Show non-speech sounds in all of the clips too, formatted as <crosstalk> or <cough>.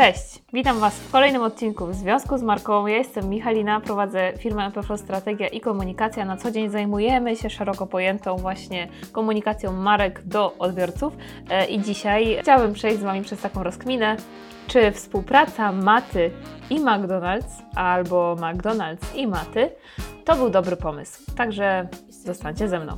Cześć, witam Was w kolejnym odcinku w związku z marką. Ja jestem Michalina, prowadzę firmę MPF Strategia i Komunikacja. Na co dzień zajmujemy się szeroko pojętą właśnie komunikacją marek do odbiorców e, i dzisiaj chciałabym przejść z Wami przez taką rozkminę, czy współpraca Maty i McDonald's albo McDonald's i Maty to był dobry pomysł. Także zostańcie ze mną.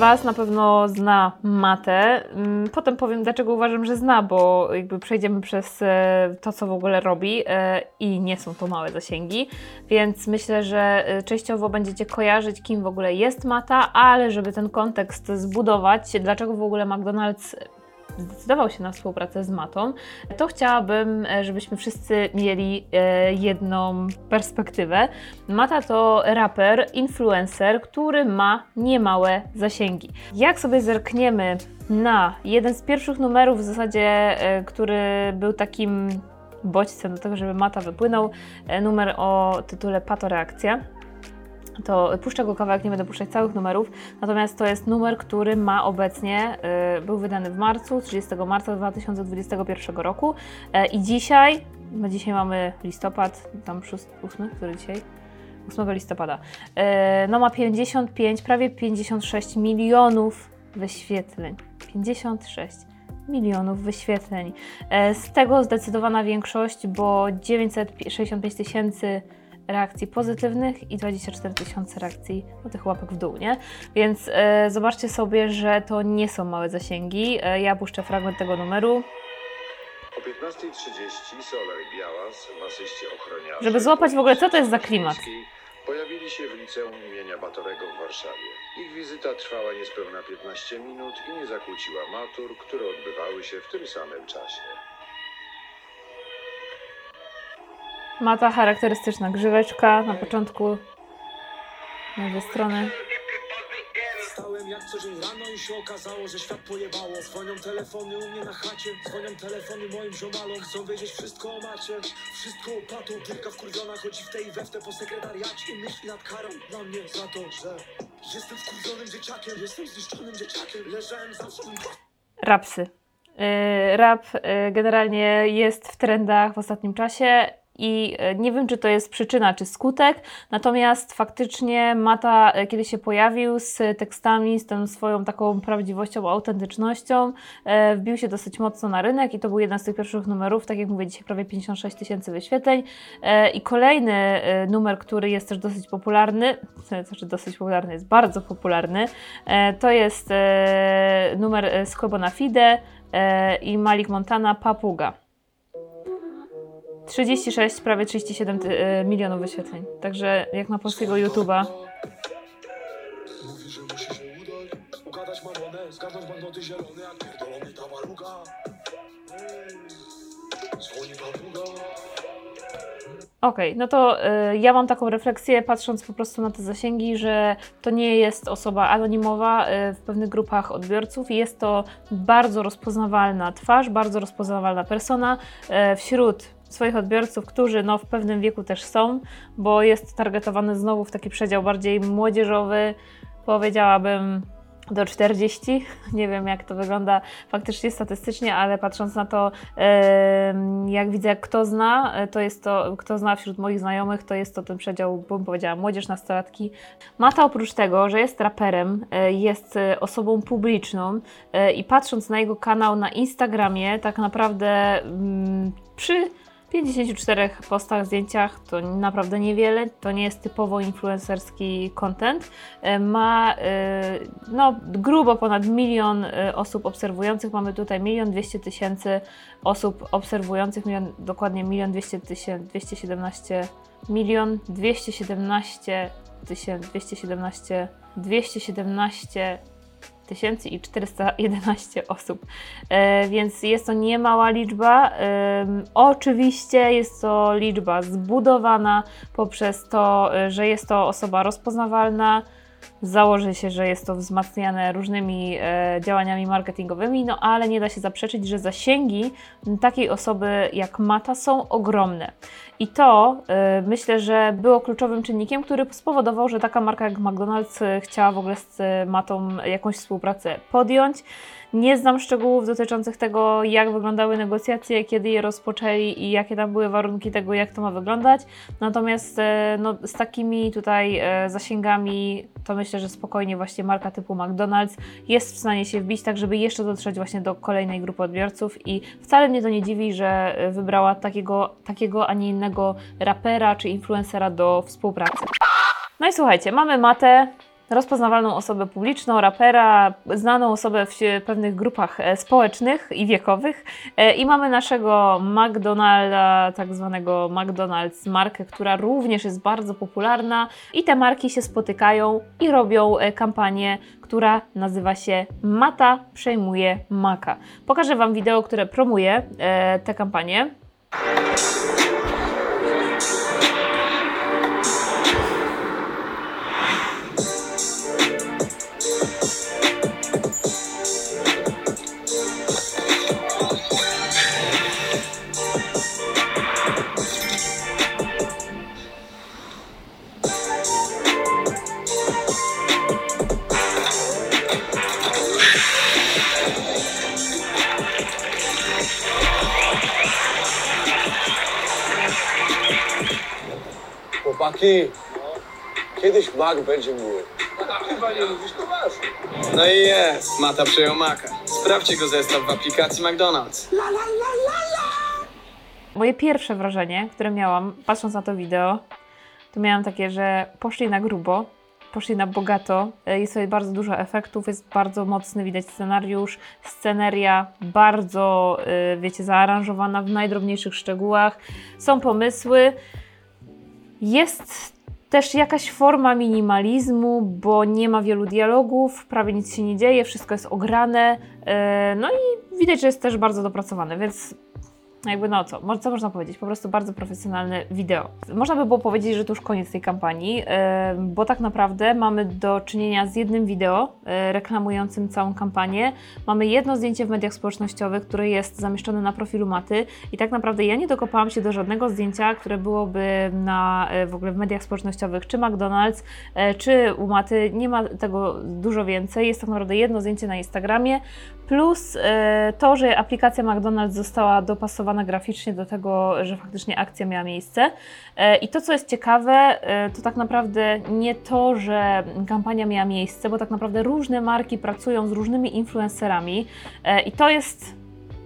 Was na pewno zna matę. Mm, Potem powiem, dlaczego uważam, że zna, bo jakby przejdziemy przez e, to, co w ogóle robi e, i nie są to małe zasięgi, więc myślę, że e, częściowo będziecie kojarzyć, kim w ogóle jest mata, ale żeby ten kontekst zbudować, dlaczego w ogóle McDonald's zdecydował się na współpracę z Matą, to chciałabym, e, żebyśmy wszyscy mieli e, jedną perspektywę. Mata to raper, influencer, który ma niemałe zasięgi. Jak sobie zerkniemy na jeden z pierwszych numerów, w zasadzie, e, który był takim bodźcem do tego, żeby Mata wypłynął, numer o tytule Patoreakcja to puszczę go kawałek, nie będę puszczać całych numerów, natomiast to jest numer, który ma obecnie, y, był wydany w marcu, 30 marca 2021 roku y, i dzisiaj, no dzisiaj mamy listopad, tam 8, który dzisiaj? 8 listopada, y, no ma 55, prawie 56 milionów wyświetleń. 56 milionów wyświetleń. E, Z tego zdecydowana większość, bo 965 tysięcy reakcji pozytywnych i 24 tysiące reakcji no, tych łapek w dół, nie? Więc e, zobaczcie sobie, że to nie są małe zasięgi. E, ja puszczę fragment tego numeru. O 15.30 Solar Białas, w asyście. Żeby złapać w ogóle, co to jest za klimat. Pojawili się w liceum imienia Batorego w Warszawie. Ich wizyta trwała niespełna 15 minut i nie zakłóciła matur, które odbywały się w tym samym czasie. Ma ta charakterystyczna grzyweczka na początku, na dwie strony. Wstałem jak co dzień rano i się okazało, że świat pojebało. Dzwonią telefony u mnie na chacie, dzwonią telefony moim ziomalom. Chcą wiedzieć wszystko o macie, wszystko o wkurwiona chodzi w tej i we w te po sekretariacie I myśli nad karą. Na mnie za to, że Jestem wkurwionym dzieciakiem, jestem zniszczonym dzieciakiem. Leżałem zawsze Rapsy. Yy, Rap yy, generalnie jest w trendach w ostatnim czasie i yy, nie wiem, czy to jest przyczyna, czy skutek, natomiast faktycznie Mata, yy, kiedy się pojawił z tekstami, z tą swoją taką prawdziwością, autentycznością, yy, wbił się dosyć mocno na rynek i to był jeden z tych pierwszych numerów, tak jak mówię, dzisiaj prawie 56 tysięcy wyświetleń. I kolejny numer, który jest też dosyć popularny, <laughs> znaczy dosyć popularny, jest bardzo popularny, to jest numer z Fide, e, i Malik Montana Papuga. 36, prawie 37 ty- e, milionów wyświetleń. Także jak na polskiego YouTube'a. Mówi, że musi się udać Ugadać mamonę, zgadnąć bandoty zielone Jak pierdolony tabaruga Dzwoni papuga Okej, no to e, ja mam taką refleksję, patrząc po prostu na te zasięgi, że to nie jest osoba anonimowa e, w pewnych grupach odbiorców. Jest to bardzo rozpoznawalna twarz, bardzo rozpoznawalna persona e, wśród swoich odbiorców, którzy no, w pewnym wieku też są, bo jest targetowany znowu w taki przedział bardziej młodzieżowy, powiedziałabym do 40. <laughs> Nie wiem, jak to wygląda faktycznie statystycznie, ale patrząc na to, jak widzę, kto zna, e, to jest to, kto zna wśród moich znajomych, to jest to ten przedział, bym powiedziała, młodzież, nastolatki. Mata oprócz tego, że jest raperem, e, jest e, osobą publiczną i patrząc na jego kanał na Instagramie, tak naprawdę mm, przy 54 postach, zdjęciach to naprawdę niewiele, to nie jest typowo influencerski content. E, Ma e, no, grubo ponad milion e, osób obserwujących. Mamy tutaj milion dwieście tysięcy osób obserwujących, milion, dokładnie milion dwieście tysięcy, 217 milion 217 tysięcy, 217 217 tysięcy i 411 osób, e, więc jest to niemała liczba. Oczywiście jest to liczba zbudowana poprzez to, e, że jest to osoba rozpoznawalna, Założy się, że jest to wzmacniane różnymi e, działaniami marketingowymi, no ale nie da się zaprzeczyć, że zasięgi takiej osoby jak Mata są ogromne. I to e, myślę, że było kluczowym czynnikiem, który spowodował, że taka marka jak McDonald's e, chciała w ogóle z Matą jakąś współpracę podjąć. Nie znam szczegółów dotyczących tego, jak wyglądały negocjacje, kiedy je rozpoczęli i jakie tam były warunki tego, jak to ma wyglądać. Natomiast no, z takimi tutaj zasięgami, to myślę, że spokojnie właśnie marka typu McDonald's jest w stanie się wbić, tak żeby jeszcze dotrzeć właśnie do kolejnej grupy odbiorców i wcale mnie to nie dziwi, że e, wybrała takiego, takiego a nie innego rapera czy influencera do współpracy. No i słuchajcie, mamy Matę, rozpoznawalną osobę publiczną, rapera, znaną osobę w pewnych grupach e, społecznych i wiekowych. E, I mamy naszego McDonalda, tak zwanego McDonald's markę, która również jest bardzo popularna i te marki się spotykają i robią e, kampanię, która nazywa się Mata przejmuje Maka. Pokażę Wam wideo, które promuje tę kampanię. Chłopaki, kiedyś mak będzie mój. Chyba nie mówisz poważnie. No i jest, Mata przejął Maka. Sprawdźcie go zestaw w aplikacji McDonald's. Moje pierwsze wrażenie, które miałam, patrząc na to wideo, to miałam takie, że poszli na grubo, poszli na bogato. E, Jest tutaj bardzo dużo efektów, jest bardzo mocny, widać scenariusz, sceneria bardzo, e, wiecie, zaaranżowana w najdrobniejszych szczegółach. Są pomysły. Jest też jakaś forma minimalizmu, bo nie ma wielu dialogów, prawie nic się nie dzieje, wszystko jest ograne. e, No i widać, że jest też bardzo dopracowane, więc jakby no co, co można powiedzieć? Po prostu bardzo profesjonalne wideo. Można by było powiedzieć, że to już koniec tej kampanii, bo tak naprawdę mamy do czynienia z jednym wideo e, reklamującym całą kampanię. Mamy jedno zdjęcie w mediach społecznościowych, które jest zamieszczone na profilu Maty i tak naprawdę ja nie dokopałam się do żadnego zdjęcia, które byłoby na e, w ogóle w mediach społecznościowych, czy McDonald's, e, czy u Maty. Nie ma tego dużo więcej. Jest tak naprawdę jedno zdjęcie na Instagramie, plus e, to, że aplikacja McDonald's została dopasowana graficznie do tego, że faktycznie akcja miała miejsce. E, I to, co jest ciekawe, e, to tak naprawdę nie to, że kampania miała miejsce, bo tak naprawdę różne marki pracują z różnymi influencerami e, i to jest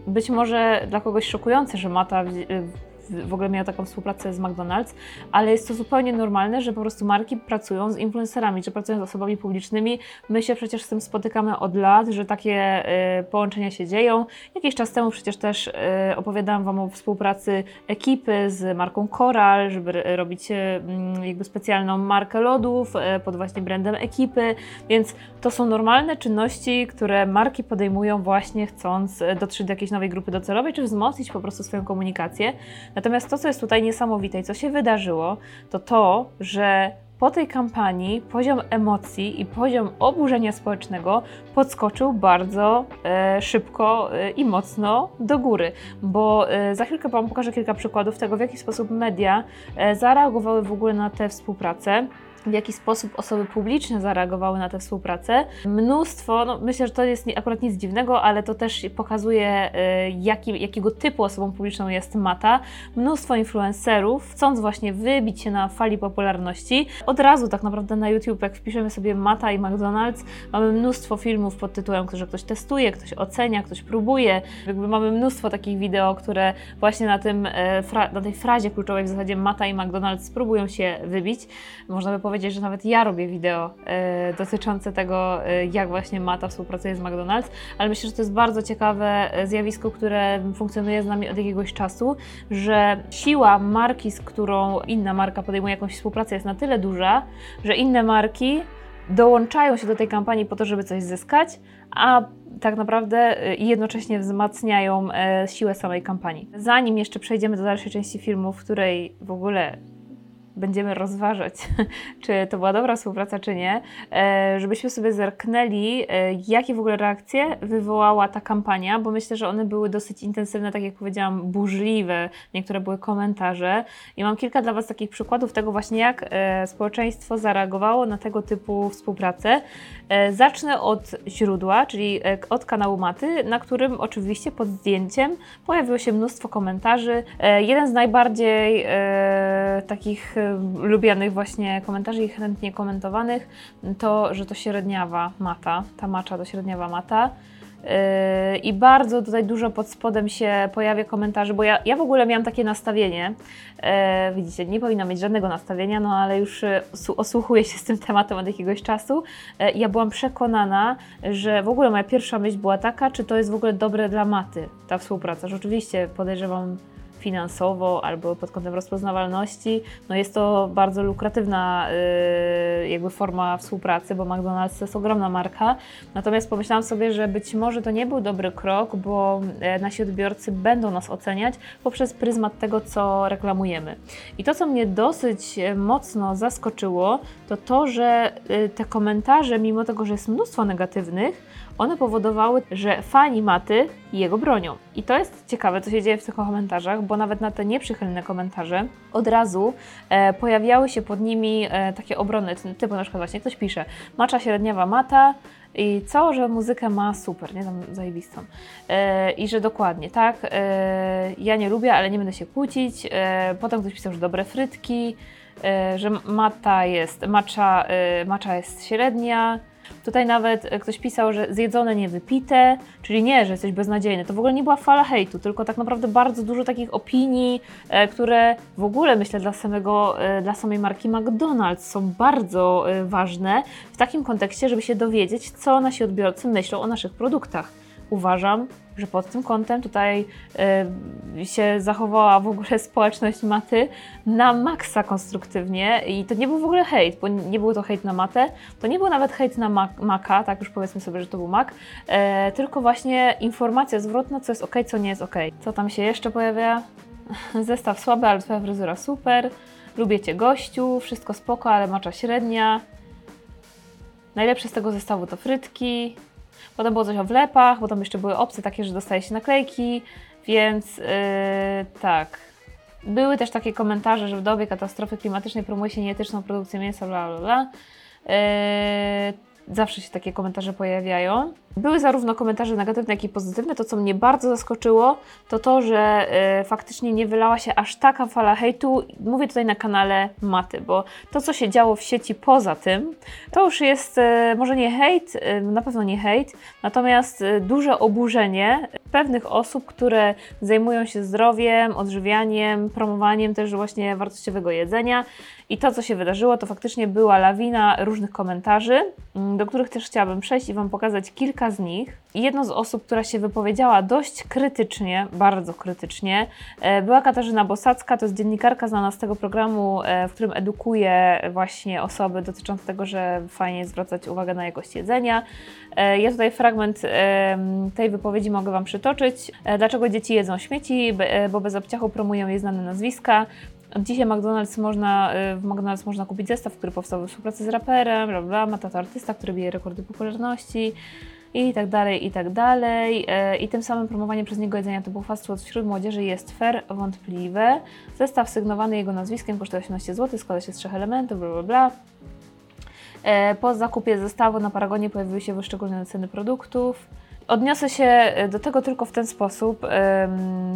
być może dla kogoś szokujące, że Mata w, w- ogóle miała taką współpracę z McDonald's, ale jest to zupełnie normalne, że po prostu marki pracują z influencerami, że pracują z osobami publicznymi. My się przecież z tym spotykamy od lat, że takie e, połączenia się dzieją. Jakiś czas temu przecież też e, opowiadałam Wam o współpracy ekipy z marką Coral, żeby robić e, mm, jakby specjalną markę lodów e, pod właśnie brandem ekipy, więc to są normalne czynności, które marki podejmują właśnie chcąc e, dotrzeć do jakiejś nowej grupy docelowej, czy wzmocnić po prostu swoją komunikację. Natomiast to, co jest tutaj niesamowite i co się wydarzyło, to to, że po tej kampanii poziom emocji i poziom oburzenia społecznego podskoczył bardzo e, szybko e, i mocno do góry, bo e, za chwilkę Wam pokażę kilka przykładów tego, w jaki sposób media e, zareagowały w ogóle na tę współpracę w jaki sposób osoby publiczne zareagowały na tę współpracę. Mnóstwo, no myślę, że to jest akurat nic dziwnego, ale to też pokazuje, y, jaki, jakiego typu osobą publiczną jest Mata. Mnóstwo influencerów, chcąc właśnie wybić się na fali popularności, od razu tak naprawdę na YouTube, jak wpiszemy sobie Mata i McDonald's, mamy mnóstwo filmów pod tytułem, że ktoś testuje, ktoś ocenia, ktoś próbuje. Jakby mamy mnóstwo takich wideo, które właśnie na, tym, fra- na tej frazie kluczowej w zasadzie Mata i McDonald's spróbują się wybić. Można by powiedzieć, że nawet ja robię wideo e, dotyczące tego, e, jak właśnie Mata współpracuje z McDonald's, ale myślę, że to jest bardzo ciekawe e, zjawisko, które funkcjonuje z nami od jakiegoś czasu, że siła marki, z którą inna marka podejmuje jakąś współpracę jest na tyle duża, że inne marki dołączają się do tej kampanii po to, żeby coś zyskać, a tak naprawdę jednocześnie wzmacniają siłę samej kampanii. Zanim jeszcze przejdziemy do dalszej części filmu, w której w ogóle będziemy rozważać, <laughs> czy to była dobra współpraca, czy nie, e, żebyśmy sobie zerknęli, e, jakie w ogóle reakcje wywołała ta kampania, bo myślę, że one były dosyć intensywne, tak jak powiedziałam, burzliwe. Niektóre były komentarze. I mam kilka dla Was takich przykładów tego właśnie, jak e, społeczeństwo zareagowało na tego typu współpracę. Zacznę od źródła, czyli od kanału Maty, na którym oczywiście pod zdjęciem pojawiło się mnóstwo komentarzy. Jeden z najbardziej takich lubianych właśnie komentarzy i chętnie komentowanych to, że to średniawa mata, ta macza to średniawa mata. Yy, I bardzo tutaj dużo pod spodem się pojawia komentarzy, bo ja, ja w ogóle miałam takie nastawienie. E, widzicie, nie powinna mieć żadnego nastawienia, no ale już su- osłuchuję się z tym tematem od jakiegoś czasu. E, ja byłam przekonana, że w ogóle moja pierwsza myśl była taka, czy to jest w ogóle dobre dla maty, ta współpraca. Że oczywiście podejrzewam finansowo albo pod kątem rozpoznawalności, no jest to bardzo lukratywna yy, jakby forma współpracy, bo McDonald's to jest ogromna marka. Natomiast pomyślałam sobie, że być może to nie był dobry krok, bo e, nasi odbiorcy będą nas oceniać poprzez pryzmat tego, co reklamujemy. I to, co mnie dosyć e, mocno zaskoczyło, to to, że e, te komentarze, mimo tego, że jest mnóstwo negatywnych, one powodowały, że fani Maty jego bronią. I to jest ciekawe, co się dzieje w tych komentarzach, bo nawet na te nieprzychylne komentarze od razu e, pojawiały się pod nimi e, takie obrony, ty- typu na przykład właśnie ktoś pisze macza średniawa Mata i co, że muzykę ma super, nie tam zajebistą. E, I że dokładnie, tak, e, ja nie lubię, ale nie będę się kłócić. E, potem ktoś pisał, że dobre frytki, e, że mata jest, macza, e, macza jest średnia. Tutaj nawet e, ktoś pisał, że zjedzone, nie wypite, czyli nie, że jesteś beznadziejny. To w ogóle nie była fala hejtu, tylko tak naprawdę bardzo dużo takich opinii, e, które w ogóle myślę dla samego, e, dla samej marki McDonald's są bardzo ważne w takim kontekście, żeby się dowiedzieć, co nasi odbiorcy myślą o naszych produktach. Uważam, że pod tym kątem tutaj e, się zachowała w ogóle społeczność maty na maksa konstruktywnie i to nie był w ogóle hejt, bo nie był to hejt na matę, to nie był nawet hejt na Maca, tak już powiedzmy sobie, że to był Mac, e, tylko właśnie informacja zwrotna, co jest ok, co nie jest ok. Co tam się jeszcze pojawia? <laughs> Zestaw słaby, ale twoja fryzura super. Lubię cię gościu, wszystko spoko, ale macza średnia. Najlepsze z tego zestawu to frytki. Potem było coś o wlepach, potem jeszcze były opcje takie, że dostaje się naklejki, więc yy, tak. Były też takie komentarze, że w dobie katastrofy klimatycznej promuje się nieetyczną produkcję mięsa, bla bla bla. Yy, zawsze się takie komentarze pojawiają. Były zarówno komentarze negatywne, jak i pozytywne. To, co mnie bardzo zaskoczyło, to to, że e, faktycznie nie wylała się aż taka fala hejtu. Mówię tutaj na kanale Maty, bo to, co się działo w sieci poza tym, to już jest e, może nie hejt, e, na pewno nie hejt, natomiast duże oburzenie pewnych osób, które zajmują się zdrowiem, odżywianiem, promowaniem też właśnie wartościowego jedzenia. I to, co się wydarzyło, to faktycznie była lawina różnych komentarzy, mm, do których też chciałabym przejść i Wam pokazać kilka z nich. Jedną z osób, która się wypowiedziała dość krytycznie, bardzo krytycznie, e, była Katarzyna Bosacka. To jest dziennikarka znana z tego programu, e, w którym edukuje właśnie osoby dotyczące tego, że fajnie jest zwracać uwagę na jakość jedzenia. E, Ja tutaj fragment tej wypowiedzi mogę Wam przytoczyć. Dlaczego dzieci jedzą śmieci? Bo bez obciachu promują je znane nazwiska. Dzisiaj McDonald's można, y, w McDonald's można kupić zestaw, który powstał we współpracy z raperem, bla, bla, ma tato artysta, który bije rekordy popularności i tak dalej, i tak dalej. E, I tym samym promowanie przez niego jedzenia typu fast food wśród młodzieży jest fair, wątpliwe. Zestaw sygnowany jego nazwiskiem kosztuje 18 zł, składa się z trzech elementów, bla, bla, bla. E, Po zakupie zestawu na Paragonie pojawiły się wyszczególnione ceny produktów. Odniosę się e, do tego tylko w ten sposób,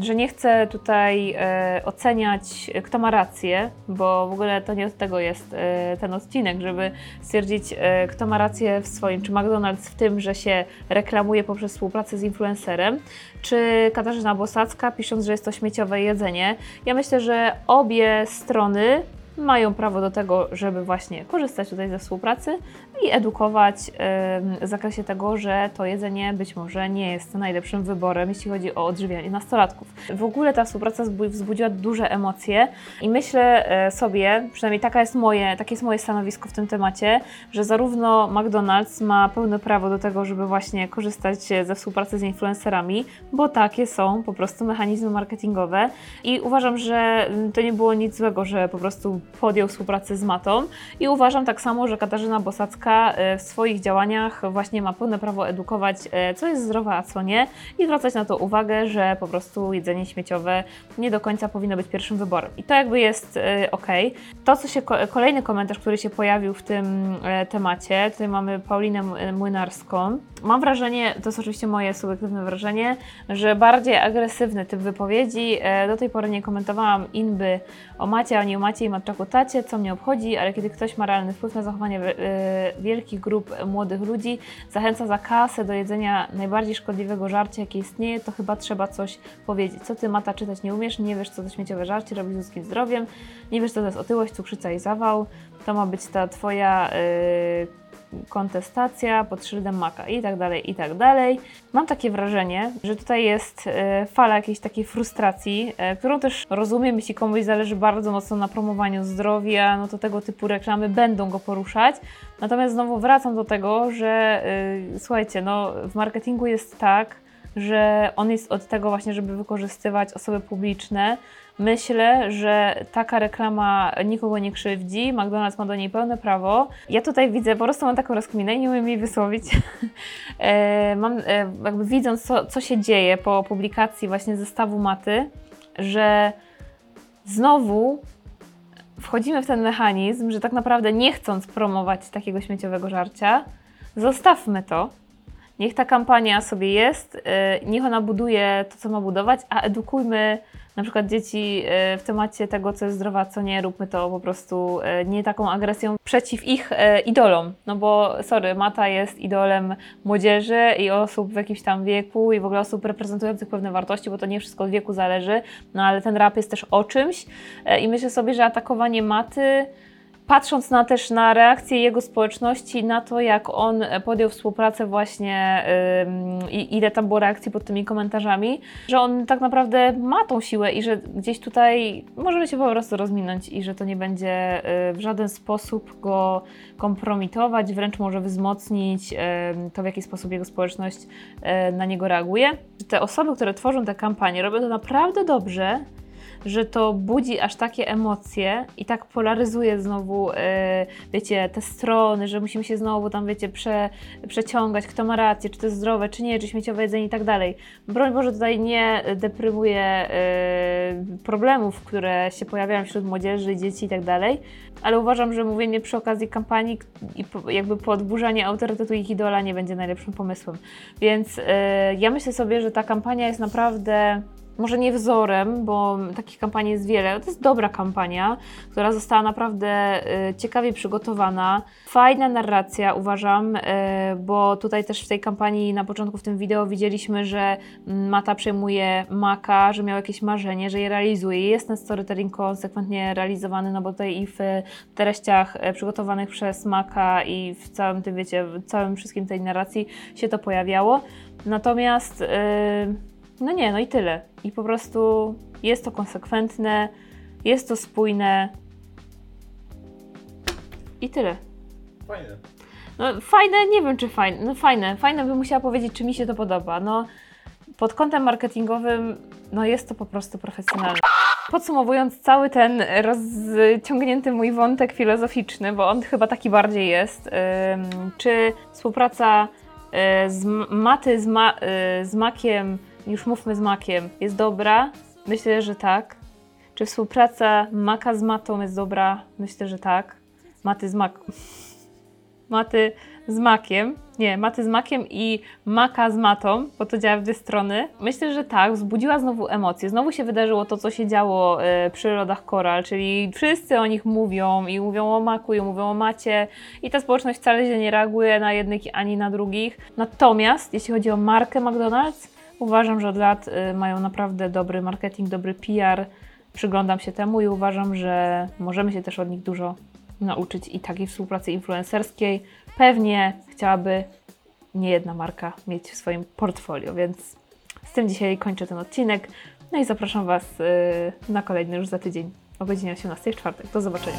że nie chcę tutaj e, oceniać, e, kto ma rację, bo w ogóle to nie od tego jest ten odcinek, żeby stwierdzić, kto ma rację w swoim, czy McDonald's w tym, że się reklamuje poprzez współpracę z influencerem, czy Katarzyna Bosacka pisząc, że jest to śmieciowe jedzenie. Ja myślę, że obie strony mają prawo do tego, żeby właśnie korzystać tutaj ze współpracy i edukować w zakresie tego, że to jedzenie być może nie jest najlepszym wyborem, jeśli chodzi o odżywianie nastolatków. W ogóle ta współpraca zbu- wzbudziła duże emocje i myślę e, sobie, przynajmniej taka jest moje, takie jest moje stanowisko w tym temacie, że zarówno McDonald's ma pełne prawo do tego, żeby właśnie korzystać ze współpracy z influencerami, bo takie są po prostu mechanizmy marketingowe i uważam, że mm, to nie było nic złego, że po prostu podjął współpracę z Matą i uważam tak samo, że Katarzyna Bosacka e, w swoich działaniach właśnie ma pełne prawo edukować, e, co jest zdrowe, a co nie i zwracać na to uwagę, że po prostu jedzenie śmieciowe nie do końca powinno być pierwszym wyborem. I to jakby jest ok. To, co się, ko- kolejny komentarz, który się pojawił w tym e, temacie, tutaj mamy Paulinę Młynarską. Mam wrażenie, to jest oczywiście moje subiektywne wrażenie, że bardziej agresywny typ wypowiedzi. E, do tej pory nie komentowałam inby o macie, ani o macie i matczaku tacie, co mnie obchodzi, ale kiedy ktoś ma realny wpływ na zachowanie e, wielkich grup młodych ludzi, zachęca za kasę do jedzenia najbardziej szkodliwego żarcia, jakie istnieje, to chyba trzeba coś powiedzieć. Co ty, Mata, czytać nie umiesz, nie wiesz, co to śmieciowe żarcie robi z ludzkim zdrowiem, nie wiesz, co to jest otyłość, cukrzyca i zawał, to ma być ta twoja yy, kontestacja pod szyldem maka i tak dalej, i tak dalej. Mam takie wrażenie, że tutaj jest e, fala jakiejś takiej frustracji, e, którą też rozumiem, jeśli komuś zależy bardzo mocno na promowaniu zdrowia, no to tego typu reklamy będą go poruszać. Natomiast znowu wracam do tego, że e, słuchajcie, no w marketingu jest tak, że on jest od tego właśnie, żeby wykorzystywać osoby publiczne. Myślę, że taka reklama nikogo nie krzywdzi, McDonald's ma do niej pełne prawo. Ja tutaj widzę, po prostu mam taką rozkminę i nie umiem jej wysłowić. <laughs> E, mam, e, jakby widząc, co, co się dzieje po publikacji właśnie zestawu maty, że znowu wchodzimy w ten mechanizm, że tak naprawdę nie chcąc promować takiego śmieciowego żarcia, zostawmy to. Niech ta kampania sobie jest, y, niech ona buduje to, co ma budować, a edukujmy na przykład dzieci y, w temacie tego, co jest zdrowe, a co nie. Róbmy to po prostu y, nie taką agresją przeciw ich y, idolom. No bo, sorry, Mata jest idolem młodzieży i osób w jakimś tam wieku i w ogóle osób reprezentujących pewne wartości, bo to nie wszystko od wieku zależy, no ale ten rap jest też o czymś i myślę sobie, że atakowanie Maty patrząc na też na reakcję jego społeczności, na to jak on podjął współpracę właśnie i ile tam było reakcji pod tymi komentarzami, że on tak naprawdę ma tą siłę i że gdzieś tutaj możemy się po prostu rozminąć i że to nie będzie y, w żaden sposób go kompromitować, wręcz może wzmocnić ym, to, w jaki sposób jego społeczność y, na niego reaguje. Te osoby, które tworzą te kampanie, robią to naprawdę dobrze że to budzi aż takie emocje i tak polaryzuje znowu, e, wiecie, te strony, że musimy się znowu tam, wiecie, prze, przeciągać, kto ma rację, czy to jest zdrowe, czy nie, czy śmieciowe jedzenie i tak dalej. Broń Boże, tutaj nie deprymuje e, problemów, które się pojawiają wśród młodzieży, dzieci i tak dalej, ale uważam, że mówienie przy okazji kampanii i jakby podburzanie autorytetu ich idola nie będzie najlepszym pomysłem. Więc e, ja myślę sobie, że ta kampania jest naprawdę może nie wzorem, bo takich kampanii jest wiele, to jest dobra kampania, która została naprawdę y, ciekawie przygotowana. Fajna narracja, uważam, y, bo tutaj też w tej kampanii na początku w tym wideo widzieliśmy, że Mata przejmuje Maka, że miał jakieś marzenie, że je realizuje. Jest ten storytelling konsekwentnie realizowany, no bo tutaj i w treściach e, przygotowanych przez Maka i w całym tym, wiecie, całym wszystkim tej narracji się to pojawiało. Natomiast, y, no nie, no i tyle. I po prostu jest to konsekwentne, jest to spójne. I tyle. Fajne. No fajne, nie wiem czy fajne, no fajne, fajne bym musiała powiedzieć, czy mi się to podoba. No pod kątem marketingowym, no jest to po prostu profesjonalne. Podsumowując cały ten rozciągnięty mój wątek filozoficzny, bo on chyba taki bardziej jest, czy współpraca y, z Maty z, ma, y, z Makiem, już mówmy z Makiem, jest dobra? Myślę, że tak. Czy współpraca Maka z Matą jest dobra? Myślę, że tak. Maty z Mak... <laughs> Maty z makiem. Nie, maty z makiem i maka z matą, bo to działa w dwie strony. Myślę, że tak, wzbudziła znowu emocje. Znowu się wydarzyło to, co się działo e, przy rodach koral, czyli wszyscy o nich mówią i mówią o maku, i mówią o macie, i ta społeczność wcale się nie reaguje na jednych ani na drugich. Natomiast jeśli chodzi o markę McDonald's, uważam, że od lat e, mają naprawdę dobry marketing, dobry PR. Przyglądam się temu i uważam, że możemy się też od nich dużo nauczyć i takiej współpracy influencerskiej. Pewnie chciałaby nie jedna marka mieć w swoim portfolio, więc z tym dzisiaj kończę ten odcinek. No i zapraszam Was y, na kolejny już za tydzień o godzinie 18 w czwartek. Do zobaczenia.